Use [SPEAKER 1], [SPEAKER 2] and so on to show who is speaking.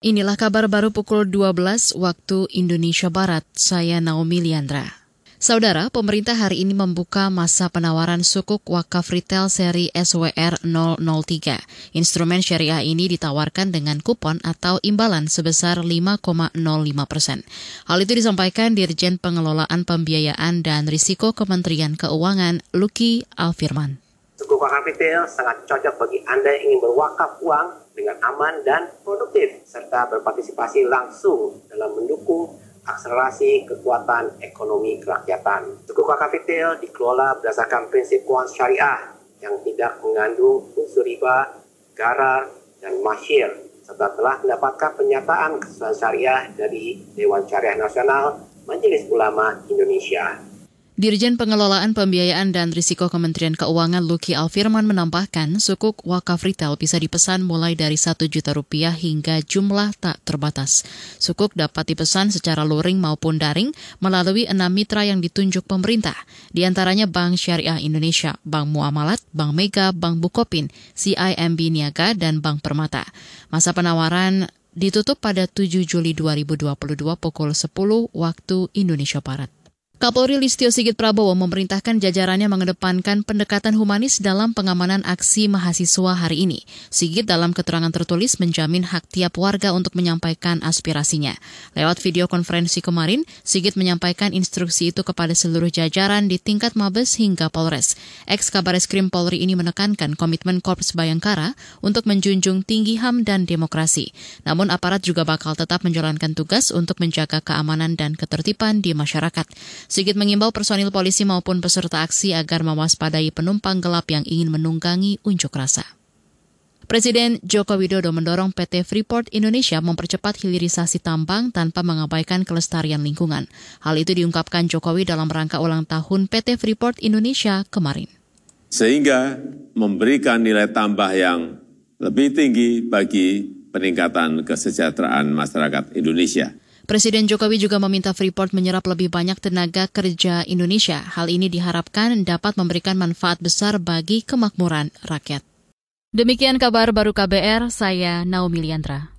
[SPEAKER 1] Inilah kabar baru pukul 12 waktu Indonesia Barat. Saya Naomi Liandra. Saudara, pemerintah hari ini membuka masa penawaran sukuk wakaf retail seri SWR 003. Instrumen syariah ini ditawarkan dengan kupon atau imbalan sebesar 5,05 persen. Hal itu disampaikan Dirjen Pengelolaan Pembiayaan dan Risiko Kementerian Keuangan, Luki Alfirman.
[SPEAKER 2] Sukuk wakaf retail sangat cocok bagi Anda yang ingin berwakaf uang dengan aman dan produktif, serta berpartisipasi langsung dalam mendukung akselerasi kekuatan ekonomi kerakyatan. Suku retail dikelola berdasarkan prinsip keuangan syariah yang tidak mengandung unsur riba, garar, dan masyir, serta telah mendapatkan penyataan kesesuaian syariah dari Dewan Syariah Nasional Majelis Ulama Indonesia.
[SPEAKER 1] Dirjen Pengelolaan Pembiayaan dan Risiko Kementerian Keuangan Luki Alfirman menambahkan sukuk wakaf retail bisa dipesan mulai dari 1 juta rupiah hingga jumlah tak terbatas. Sukuk dapat dipesan secara luring maupun daring melalui enam mitra yang ditunjuk pemerintah, di antaranya Bank Syariah Indonesia, Bank Muamalat, Bank Mega, Bank Bukopin, CIMB Niaga, dan Bank Permata. Masa penawaran ditutup pada 7 Juli 2022 pukul 10 waktu Indonesia Barat. Kapolri Listio Sigit Prabowo memerintahkan jajarannya mengedepankan pendekatan humanis dalam pengamanan aksi mahasiswa hari ini. Sigit dalam keterangan tertulis menjamin hak tiap warga untuk menyampaikan aspirasinya. Lewat video konferensi kemarin, Sigit menyampaikan instruksi itu kepada seluruh jajaran di tingkat Mabes hingga Polres. Ex Kabares Krim Polri ini menekankan komitmen Korps Bayangkara untuk menjunjung tinggi HAM dan demokrasi. Namun aparat juga bakal tetap menjalankan tugas untuk menjaga keamanan dan ketertiban di masyarakat. Sigit mengimbau personil polisi maupun peserta aksi agar mewaspadai penumpang gelap yang ingin menunggangi unjuk rasa. Presiden Joko Widodo mendorong PT Freeport Indonesia mempercepat hilirisasi tambang tanpa mengabaikan kelestarian lingkungan. Hal itu diungkapkan Jokowi dalam rangka ulang tahun PT Freeport Indonesia kemarin.
[SPEAKER 3] Sehingga memberikan nilai tambah yang lebih tinggi bagi peningkatan kesejahteraan masyarakat Indonesia.
[SPEAKER 1] Presiden Jokowi juga meminta Freeport menyerap lebih banyak tenaga kerja Indonesia. Hal ini diharapkan dapat memberikan manfaat besar bagi kemakmuran rakyat. Demikian kabar baru KBR, saya Naomi Liandra.